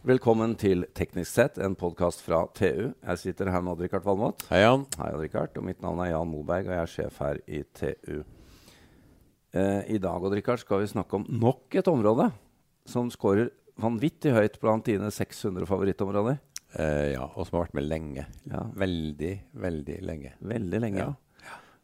Velkommen til Teknisk sett, en podkast fra TU. Jeg sitter her med Odd-Rikard Valmot. Hei, Jan. Hei, Odd-Rikard. Og mitt navn er Jan Moberg, og jeg er sjef her i TU. Eh, I dag Odd-Rikard, skal vi snakke om nok et område som scorer vanvittig høyt blant dine 600 favorittområder. Eh, ja, og som har vært med lenge. Ja. Veldig, veldig lenge. Veldig lenge. Ja.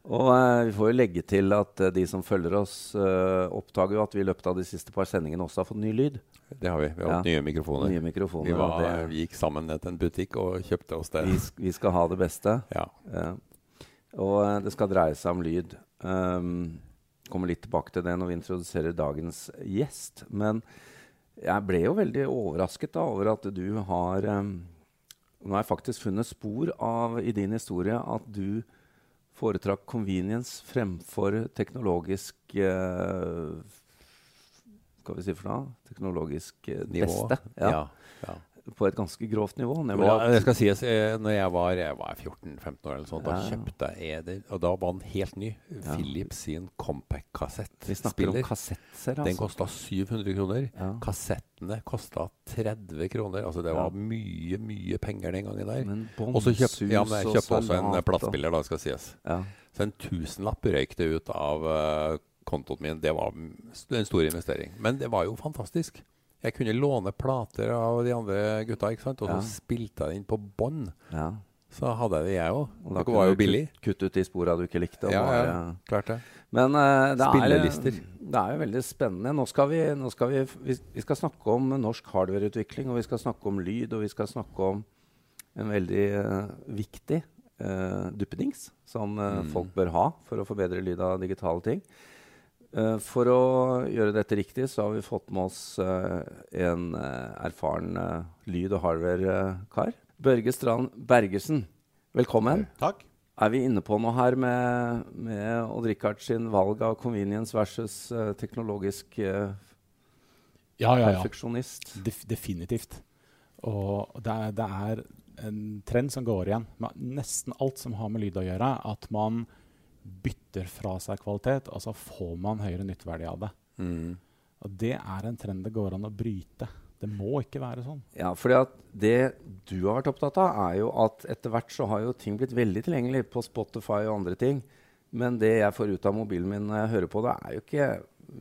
Og eh, vi får jo legge til at eh, de som følger oss, eh, oppdager jo at vi i løpet av de siste par sendingene også har fått ny lyd. Det har vi. Vi har Ja. fått nye mikrofoner. Nye mikrofoner. vi, og var, det, vi gikk sammen ned til en butikk og kjøpte oss det. vi, sk- vi skal ha det beste. Ja. Ja. Og eh, det skal dreie seg om lyd. Um, kommer litt tilbake til det når vi introduserer dagens gjest. Men jeg ble jo veldig overrasket da over at du har um, Nå har jeg faktisk funnet spor av i din historie at du foretrakk convenience fremfor teknologisk eh, Skal vi si for noe? Teknologisk eh, Nivå. beste. Ja. Ja, ja. På et ganske grovt nivå. Ja, det skal sies, eh, når jeg var, var 14-15 år, eller sånt, da kjøpte jeg det, og da var den helt ny. Philips sin vi snakker om kassetter, Den altså. kosta 700 kroner. Kassettene kosta 30 kroner. Altså det var mye, mye penger den gangen der. Og så kjøpte, ja, jeg kjøpte også en platespiller, da, skal sies. Ja. Så en tusenlapp røyk det ut av eh, kontoen min. Det var en stor investering. Men det var jo fantastisk. Jeg kunne låne plater av de andre gutta, ikke sant? og Ja. så spilte jeg den på bånd. ja. Så hadde jeg det, jeg òg. Det var jo billig. Kutt, ut de spora du ikke likte. Ja, ja. Klart det. Men uh, det, er, det er jo veldig spennende. Nå skal vi, nå skal vi, vi, vi skal snakke om norsk hardwareutvikling, og vi skal snakke om lyd, og vi skal snakke om en veldig uh, viktig uh, duppedings som uh, Mm. folk bør ha for å forbedre lyd av digitale ting. Eh, for å gjøre dette riktig, så har vi fått med oss eh, en eh, erfaren lyd- og hardware-kar. Børge Strand Bergersen, velkommen. Takk. Er vi inne på noe her med, med Odd-Rikard sin valg av convenience versus teknologisk uh, Ja, ja, ja. perfeksjonist? Def definitivt. Og det er, det er en trend som går igjen med nesten alt som har med lyd å gjøre, at man bytter fra seg kvalitet, og så får man høyere nytteverdi av det. Mm. Og det er en trend det går an å bryte. Det må ikke være sånn. Ja, fordi at det du har vært opptatt av, er jo at etter hvert så har jo ting blitt veldig tilgjengelig på Spotify og andre ting. Men det jeg får ut av mobilen min når jeg hører på det, er jo ikke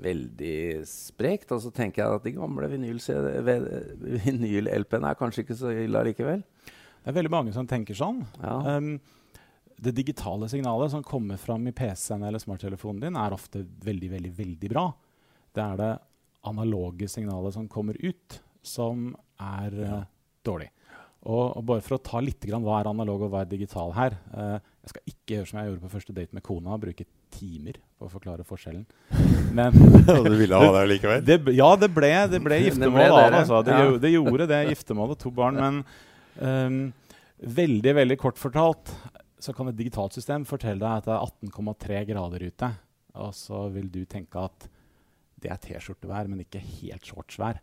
veldig sprekt. Og så tenker jeg at de gamle vinyl-LP-ene er kanskje ikke så ille allikevel. Det er veldig mange som tenker sånn. Ja. Um, det digitale signalet som kommer fram i PC-en eller smarttelefonen din, er ofte veldig, veldig, veldig bra. Det er det analoge signalet som kommer ut, som er uh, dårlig. Og, og bare for å ta litt grann hva er analog og hva er digital her uh, Jeg skal ikke gjøre som jeg gjorde på første date med kona, bruke timer på å forklare forskjellen. Men du ville ha det likevel? det, ja, det ble, det ble giftermål av Altså. Det, Ja. det gjorde det giftermålet, to barn. Men um, veldig, veldig kort fortalt så kan et digitalt system fortelle deg at det er 18,3 grader ute. Og så vil du tenke at det er T-skjortevær, men ikke helt shortsvær.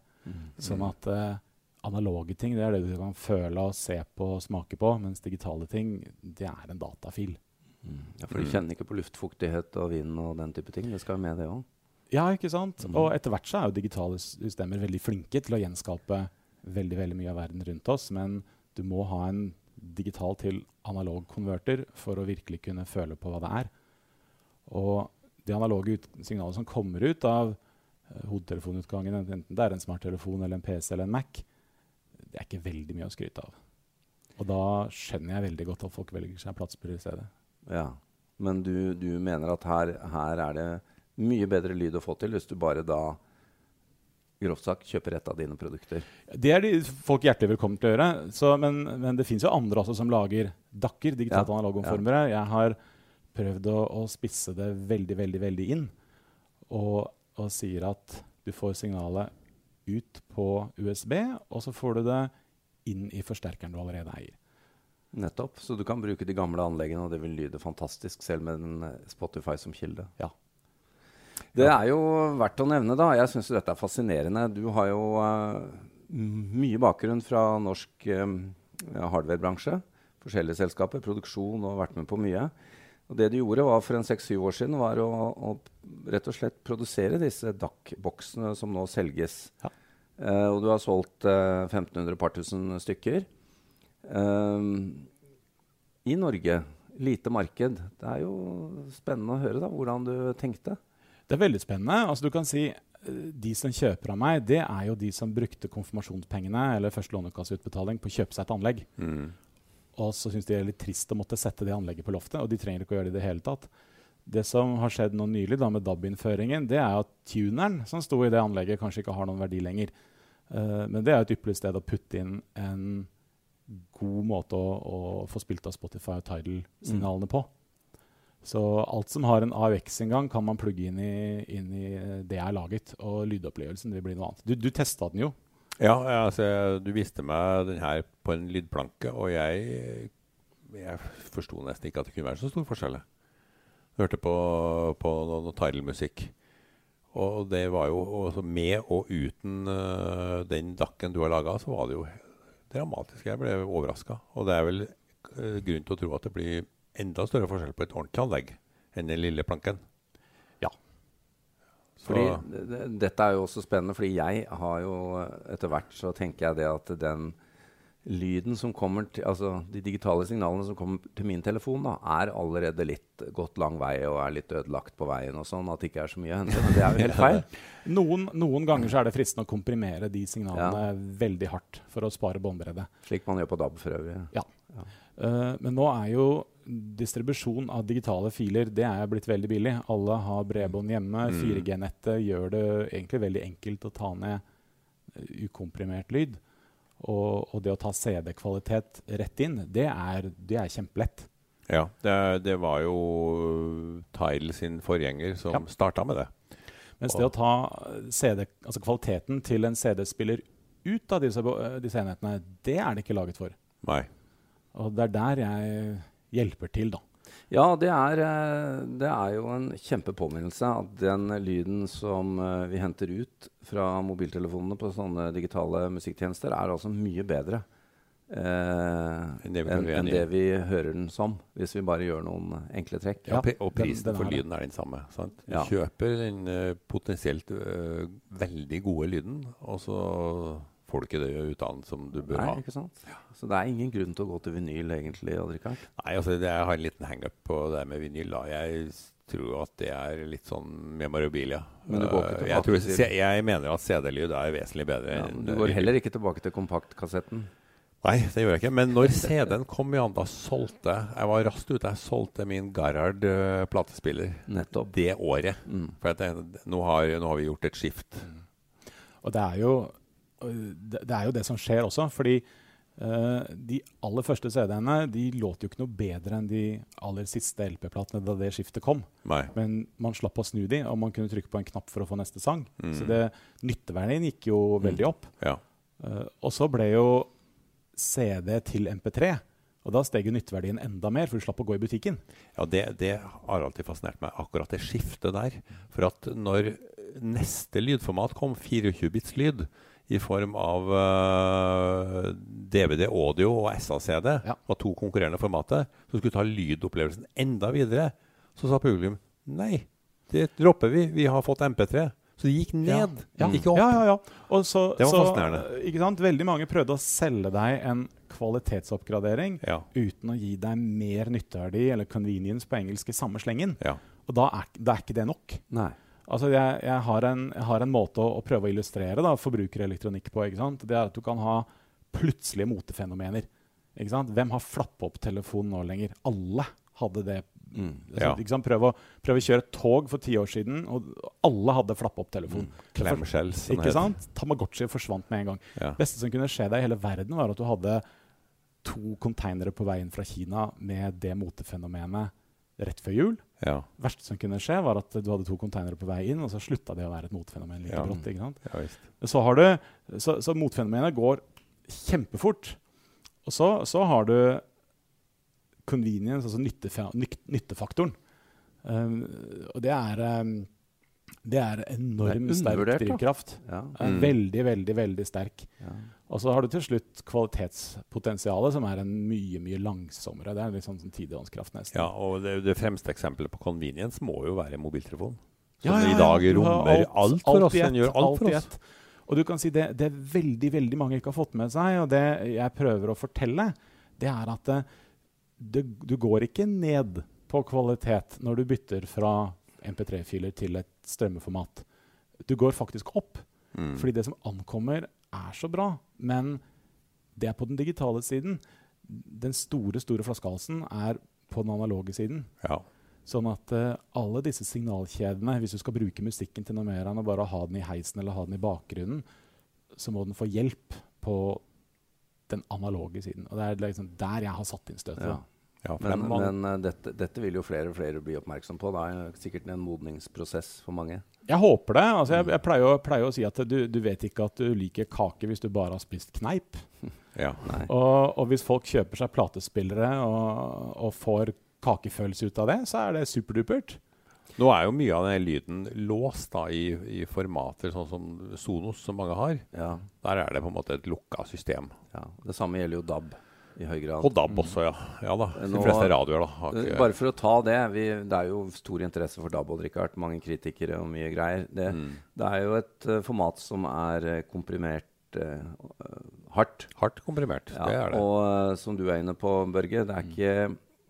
Sånn at uh, analoge ting det er det du kan føle og se på og smake på, mens digitale ting det er en datafil. Mm. Ja, for de kjenner ikke på luftfuktighet og vind og den type ting. Det skal jo med, det òg. Ja, ikke sant? Mm. Og etter hvert så er jo digitale systemer veldig flinke til å gjenskape veldig veldig mye av verden rundt oss, men du må ha en digital til analog konverter for å virkelig kunne føle på hva det er. Og de analoge signalene som kommer ut av uh, hodetelefonutgangen, enten det er en smarttelefon eller en PC eller en Mac, det er ikke veldig mye å skryte av. Og da skjønner jeg veldig godt at folk velger seg platespiller i stedet. Ja. Men du, du mener at her, her er det mye bedre lyd å få til hvis du bare da grovt sagt kjøper et av dine produkter. Det er de folk hjertelig velkommen til å gjøre. Så, men, men det fins jo andre også som lager DAC-er, digitalt Ja, analogomformere. Jeg har prøvd å, å spisse det veldig, veldig, veldig inn. Og, og sier at du får signalet ut på USB, og så får du det inn i forsterkeren du allerede eier. Nettopp. Så du kan bruke de gamle anleggene, og det vil lyde fantastisk selv med en eh, Spotify som kilde. Ja. Det er jo verdt å nevne, da. Jeg syns dette er fascinerende. Du har jo uh, mye bakgrunn fra norsk eh, hardware-bransje. Forskjellige selskaper, produksjon og vært med på mye. Og det du gjorde var for en seks-syv år siden, var å, å rett og slett produsere disse DAC-boksene som nå selges. Ja. Uh, og du har solgt uh, 1500 par tusen stykker. Um, I Norge, lite marked. Det er jo spennende å høre da, hvordan du tenkte. Det er veldig spennende. Altså, du kan si eh, De som kjøper av meg, det er jo de som brukte konfirmasjonspengene eller første lånekasseutbetaling på å kjøpe seg et anlegg. Mm. Og så syns de det er litt trist å måtte sette det anlegget på loftet. Og de trenger ikke å gjøre det i det hele tatt. Det som har skjedd nå nylig da med DAB-innføringen, det er at tuneren som sto i det anlegget, kanskje ikke har noen verdi lenger. Uh, men det er et ypperlig sted å putte inn en god måte å, å få spilt av Spotify og Tidal-signalene på. Så alt som har en AUX-inngang, kan man plugge inn i, inn i det jeg har laget. Og lydopplevelsen vil bli noe annet. Du, du testa den jo. Ja, altså, du viste meg den her på en lydplanke, og jeg, jeg forsto nesten ikke at det kunne være så stor forskjell. Hørte på, på noe, Tidal-musikk. Og det var jo Med og uten uh, den dakken du har laga, så var det jo dramatisk. Jeg ble overraska. Og det er vel øh, grunn til å tro at det blir enda større forskjell på et ordentlig anlegg enn den lille planken. Ja. Så, Fordi det- det- Dette er jo også spennende, fordi jeg har jo etter hvert så tenker jeg det at den lyden som kommer til Altså de digitale signalene som kommer til min telefon, da, er allerede litt gått lang vei og er litt ødelagt på veien og sånn, at det ikke er så mye å hente. Men det er jo helt feil. Noen, noen ganger så er det fristende å komprimere de signalene veldig hardt for å spare båndbredde. Slik man gjør på DAB for øvrig. Eh, men nå er jo distribusjon av digitale filer det er blitt veldig billig. Alle har bredbånd hjemme. Mm. 4G-nettet gjør det egentlig veldig enkelt å ta ned eh, ukomprimert lyd. Og, og det å ta CD-kvalitet rett inn, det er, det er kjempelett. Ja, det, det var jo Tile sin forgjenger som Ja. starta med det. Mens det å ta CD, altså kvaliteten til en CD-spiller ut av disse, eh, disse enhetene, det er det ikke laget for. Nei. Og det er der jeg hjelper til, da. Ja, det er, eh, det er jo en kjempepåminnelse at den lyden som eh, vi henter ut fra mobiltelefonene på sånne digitale musikktjenester, er altså mye bedre eh, Enn gjøre det vi hører den som, hvis vi bare gjør noen enkle trekk. Ja, Ja, og prisen den for er det. lyden er den samme. Sant? Du Ja. kjøper den eh, potensielt eh, veldig gode lyden, og så får du ikke det ut av den som du bør Nei, ha. ikke sant? Så det er ingen grunn til å gå til vinyl, egentlig. Odd-Rikard. Nei, altså det, Jeg har en liten hangup på det med vinyl. da. Jeg tror at det er litt sånn memorabilia. Men du går ikke Eh, tilbake jeg, tror, til- se- jeg mener at CD-lyd er vesentlig bedre. Ja, enn, men du eh, går heller ikke tilbake til kompaktkassetten. Nei, det gjør jeg ikke. Men når CD-en kom, Jan, da solgte jeg Jeg var raskt ute. Jeg solgte min Garhard uh, platespiller Nettopp. det året. Mm. For at jeg, nå, har, nå har vi gjort et skift. Og det er jo det, det er jo det som skjer også. Fordi uh, de aller første CD-ene de låt jo ikke noe bedre enn de aller siste LP-platene da det skiftet kom. Nei. Men man slapp å snu de, og man kunne trykke på en knapp for å få neste sang. Mm. Så det, nytteverdien gikk jo veldig opp. Ja. Uh, og så ble jo CD til MP3. Og da steg nytteverdien enda mer, for du slapp å gå i butikken. Ja, det, det har alltid fascinert meg, akkurat det skiftet der. For at når neste lydformat kom, 24-bits lyd, i form av uh, DVD audio og SA-CD, Ja. var to konkurrerende formater, som skulle ta lydopplevelsen enda videre, så sa publikum nei, det dropper vi, vi har fått MP3. Så det gikk ned, Ja. ikke opp. Ja, ja, ja. Og så, Det var så, fascinerende. eh, Ikke sant? Veldig mange prøvde å selge deg en kvalitetsoppgradering Ja, uten å gi deg mer nytteverdi, eller convenience på engelsk, i samme slengen. ja. Og da er, da er ikke det nok. Nei. Altså, jeg, jeg, har en, jeg har en måte å, å prøve å illustrere da, forbrukerelektronikk på. Det er at du kan ha plutselige motefenomener. Hvem har flappa opp telefonen nå lenger? Alle hadde det. Mm. Altså, Ja. sant? Prøv, å, prøv å kjøre tog for ti år siden, og alle hadde flappa opp telefonen. Clamshells. som Ikke sant? Tamagotchi forsvant med en gang. Ja. Det beste som kunne skje deg i hele verden, var at du hadde to konteinere på veien fra Kina med det motefenomenet rett før jul. Ja. Det verste som kunne skje, var at du hadde to konteinere på vei inn, og så slutta det å være et motfenomen like Ja. brått. ikke sant? ja. Så, har du, så, så motfenomenet går kjempefort. Og så, så har du convenience, altså nyttefaktoren. Um, og det er um, det er enormt Det er sterk drivkraft. Ja. Mm. Veldig, veldig, veldig sterk. Ja. Og så har du til slutt kvalitetspotensialet, som er en mye mye langsommere. Det er litt sånn sånn tidevannskraft, nesten. Ja, og det, det fremste eksempelet på convenience må jo være mobiltelefon. Som Ja, ja, i dag rommer alt, for oss. Den gjør alt for oss. Og du kan si det, det veldig veldig mange ikke har fått med seg, og det jeg prøver å fortelle, det er at det, det, du går ikke ned på kvalitet når du bytter fra MP3-filer til et strømmeformat. Du går faktisk opp. Mm. Fordi det som ankommer, er så bra. Men det er på den digitale siden. Den store store flaskehalsen er på den analoge siden. Ja. Sånn at uh, alle disse signalkjedene, hvis du skal bruke musikken til noe mer enn å bare ha den i heisen eller ha den i bakgrunnen, så må den få hjelp på den analoge siden. Og det er liksom der jeg har satt inn støtet. Ja. Ja, for Men, det er men eh, dette, dette vil jo flere og flere bli oppmerksom på. Det er sikkert en modningsprosess for mange. Jeg håper det. Altså, jeg, jeg pleier, å, pleier å si at du, du vet ikke at du liker kake hvis du bare har spist kneip. ja. Nei. Og, og hvis folk kjøper seg platespillere og, og får kakefølelse ut av det, så er det superdupert. Nå er jo mye av den lyden låst da, i, i formater sånn som Sonos, som mange har. Ja, Der er det på en måte et lukka system. ja. Det samme gjelder jo DAB i høy grad. Og DAB også, ja. ja da. De fleste radioer da, har ikke Bare for å ta det. Vi, det er jo stor interesse for DAB og Richard. Mange kritikere og mye greier. Det, mm. det er jo et uh, format som er eh, komprimert eh, hardt. hardt komprimert. Ja, det er det. Og som du er inne på, Børge, det er ikke,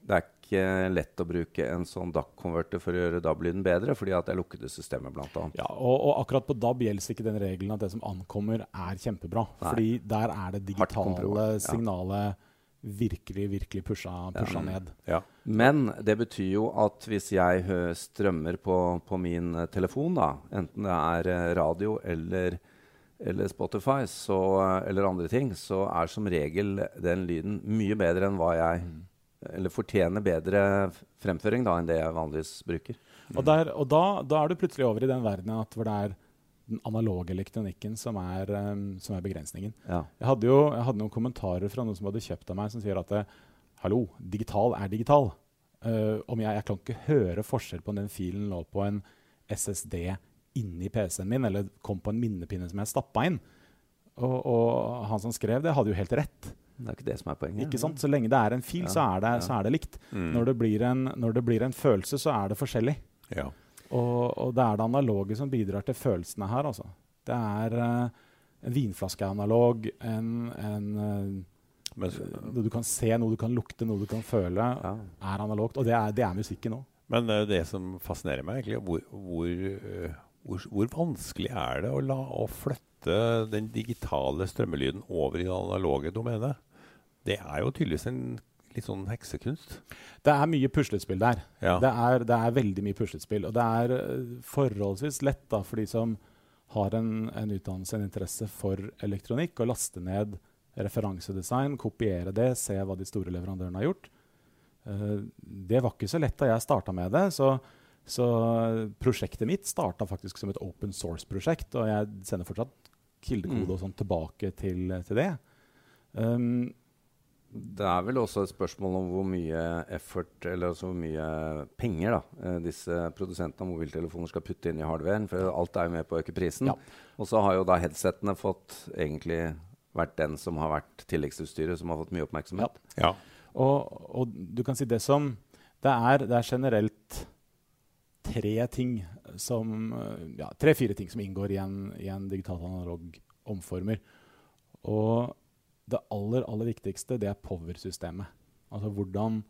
det er ikke lett å bruke en sånn DAC-konverter for å gjøre DAB-lyden bedre, fordi at det er lukkede systemer, annet. Ja, og, og akkurat på DAB gjelder ikke den regelen at det som ankommer, er kjempebra. Nei. Fordi der er det digitale signalet ja. Virkelig, virkelig pusha, pusha Ja. ned. Ja. Men det betyr jo at hvis jeg strømmer på, på min eh, telefon, da, enten det er eh, radio eller, eller Spotify så, eh, eller andre ting, så er som regel den lyden mye bedre enn hva jeg Eller fortjener bedre fremføring da enn det jeg vanligvis bruker. Og, der, og da, da er du plutselig over i den verdenen at hvor det er den analoge elektronikken som er, um, som er begrensningen. Ja. Jeg hadde jo jeg hadde noen kommentarer fra noen som hadde kjøpt av meg, som sier at eh, hallo, digital er digital. Uh, om jeg, jeg kan ikke høre forskjell på om den filen lå på en SSD inni PC-en min, eller kom på en minnepinne som jeg stappa inn. Og, og han som skrev det, hadde jo helt rett. Det er ikke det som er poenget. Ikke sant? Så lenge det er en fil, Ja, så, er det, ja. så er det likt. Mm. Når, det blir en, når det blir en følelse, så er det forskjellig. ja. Og, og det er det analoge som bidrar til følelsene her, altså. Det er uh, en vinflaske er analog, en, en uh, Men, noe du kan se, noe du kan lukte, noe du kan føle, Ja. er analogt. Og det er, det er musikken òg. men uh, det som fascinerer meg, egentlig, hvor, hvor, hvor, hvor vanskelig er det å, la, å flytte den digitale strømmelyden over i det analoge domenet? Det er jo tydeligvis en litt sånn heksekunst. Det er mye puslespill der. Ja. Det, er, det er veldig mye puslespill. Og det er eh, forholdsvis lett da, for de som har en, en utdannelse, en interesse for elektronikk, å laste ned referansedesign, kopiere det, se hva de store leverandørene har gjort. Uh, det var ikke så lett da jeg starta med det. Så, så prosjektet mitt starta faktisk som et open source-prosjekt, og jeg sender fortsatt kildekode Mm. og sånn tilbake til, til det. Um, Det er vel også et spørsmål om hvor mye effort, eller altså hvor mye penger da, eh, disse produsentene av mobiltelefoner skal putte inn i hardwaren. For alt er jo med på å øke prisen. Ja. Og så har jo da headsetene fått egentlig vært den som har vært tilleggsutstyret som har fått mye oppmerksomhet. Ja. Og, og du kan si det som Det er, det er generelt tre ting som Ja, tre-fire ting som inngår i en, i en digital analog omformer. Og det aller, aller viktigste, det er power-systemet. Altså hvordan,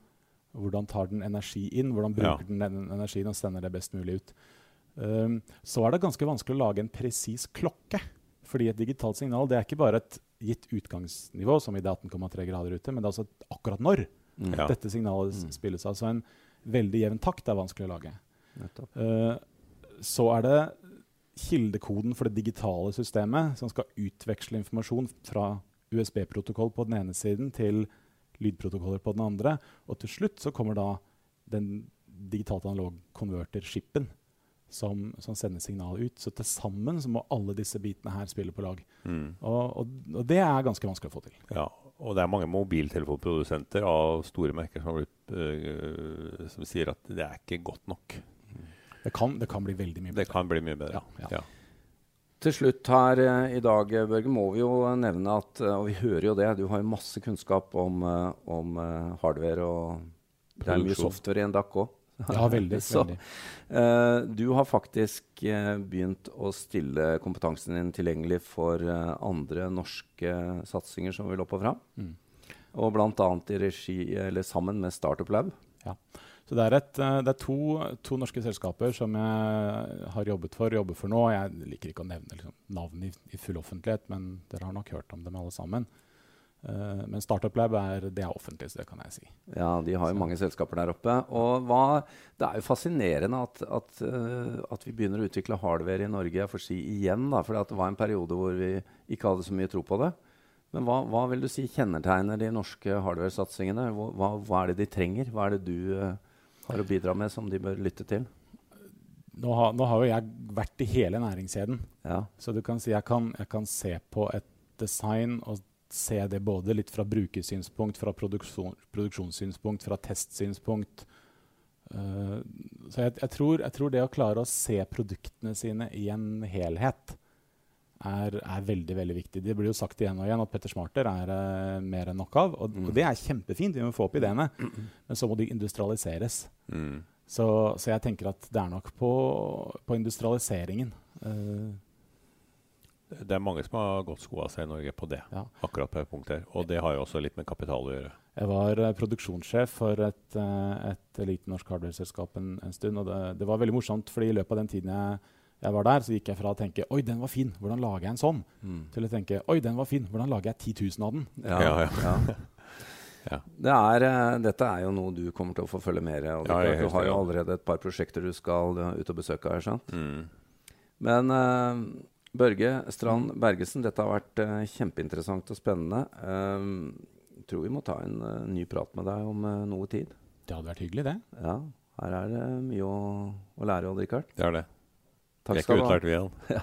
hvordan tar den energi inn? Hvordan bruker Ja. den den energien og sender det best mulig ut? Um, så er det ganske vanskelig å lage en presis klokke. Fordi et digitalt signal det er ikke bare et gitt utgangsnivå, som i det 18,3 grader ute, men det er altså akkurat når Mm. Dette signalet Mm. spilles Altså en veldig jevn takt er vanskelig å lage. Eh, så er det kildekoden for det digitale systemet, som skal utveksle informasjon fra USB-protokoll på den ene siden til lydprotokoller på den andre. Og til slutt så kommer da den digitalt analog konverter-skippen som, som sender signalet ut. Så til sammen så må alle disse bitene her spille på lag. Mm. Og, og, og det er ganske vanskelig å få til. Ja, og det er mange mobiltelefonprodusenter av store merker som, har øh, som sier at det er ikke godt nok. Det kan, det kan bli veldig mye bedre. Det kan bli mye bedre. Ja, ja. Til slutt her eh, i dag, Børge, må vi jo nevne at eh, Og vi hører jo det, du har jo masse kunnskap om, eh, om hardware og Det er mye software i en DAC òg. Ja, veldig. Så, veldig. Uh, du har faktisk uh, begynt å stille kompetansen din tilgjengelig for uh, andre norske satsinger som vil opp og fram. Mm. Og bl.a. i regi, eller sammen med Startup Lab. Så det er, et, eh, det er to, to norske selskaper som jeg har jobbet for, og jobber for nå. Jeg liker ikke å nevne liksom, navn i, i full offentlighet, men dere har nok hørt om dem alle sammen. Uh, men Startup Lab er, det er offentlig, så det kan jeg si. Ja, de har jo Så- mange selskaper der oppe. Og hva, det er jo fascinerende at, at, uh, at vi begynner å utvikle hardware i Norge jeg får si igjen. da, For det var en periode hvor vi ikke hadde så mye tro på det. Men hva, hva vil du si kjennetegner de norske hardware-satsingene? Hva, hva, er det de trenger? Hva er det du eh, har å bidra med som de bør lytte til? Nå, har- nå har jo jeg vært i hele næringskjeden. Ja. Så du kan si jeg kan, jeg kan se på et design og se det både litt fra brukersynspunkt, fra produksjon, produksjonssynspunkt, fra testsynspunkt. Uh, så jeg, jeg, tror, jeg tror det å klare å se produktene sine i en helhet er, er veldig veldig viktig. Det blir jo sagt igjen og igjen at Petter Smarter er uh, mer enn nok av. Og, Mm. og det er kjempefint, vi må få opp ideene, men så må de industrialiseres. Mm. Så, så jeg tenker at det er nok på, på industrialiseringen. Uh, Det er mange som har gått skoa seg i Norge på det. Ja. akkurat på det punktet. her. Og det har jo også litt med kapital å gjøre. Jeg var eh, produksjonssjef for et, et lite norsk hardware-selskap en, en stund. og det, det var veldig morsomt, fordi i løpet av den tiden jeg, jeg var der, så gikk jeg fra å tenke 'oi, den var fin, hvordan lager jeg en sånn?' Mm. til å tenke 'oi, den var fin, hvordan lager jeg 10 000 av den?' Ja, Ja, ja. ja. Ja. Det er, eh, dette er jo noe du kommer til å få følge mer av. Ja, du har jo allerede et par prosjekter du skal eh, ut og besøke. her, sant? Mm. Men uh, Børge Strand Bergesen, dette har vært kjempeinteressant og spennende. Jeg tror vi må ta en ny prat med deg om noe tid. Det hadde vært hyggelig, det. Ja, her er det mye å, å lære, Odd Rikard. Det er det. Vi Takk er skal ikke utlært, vi igjen. Ja.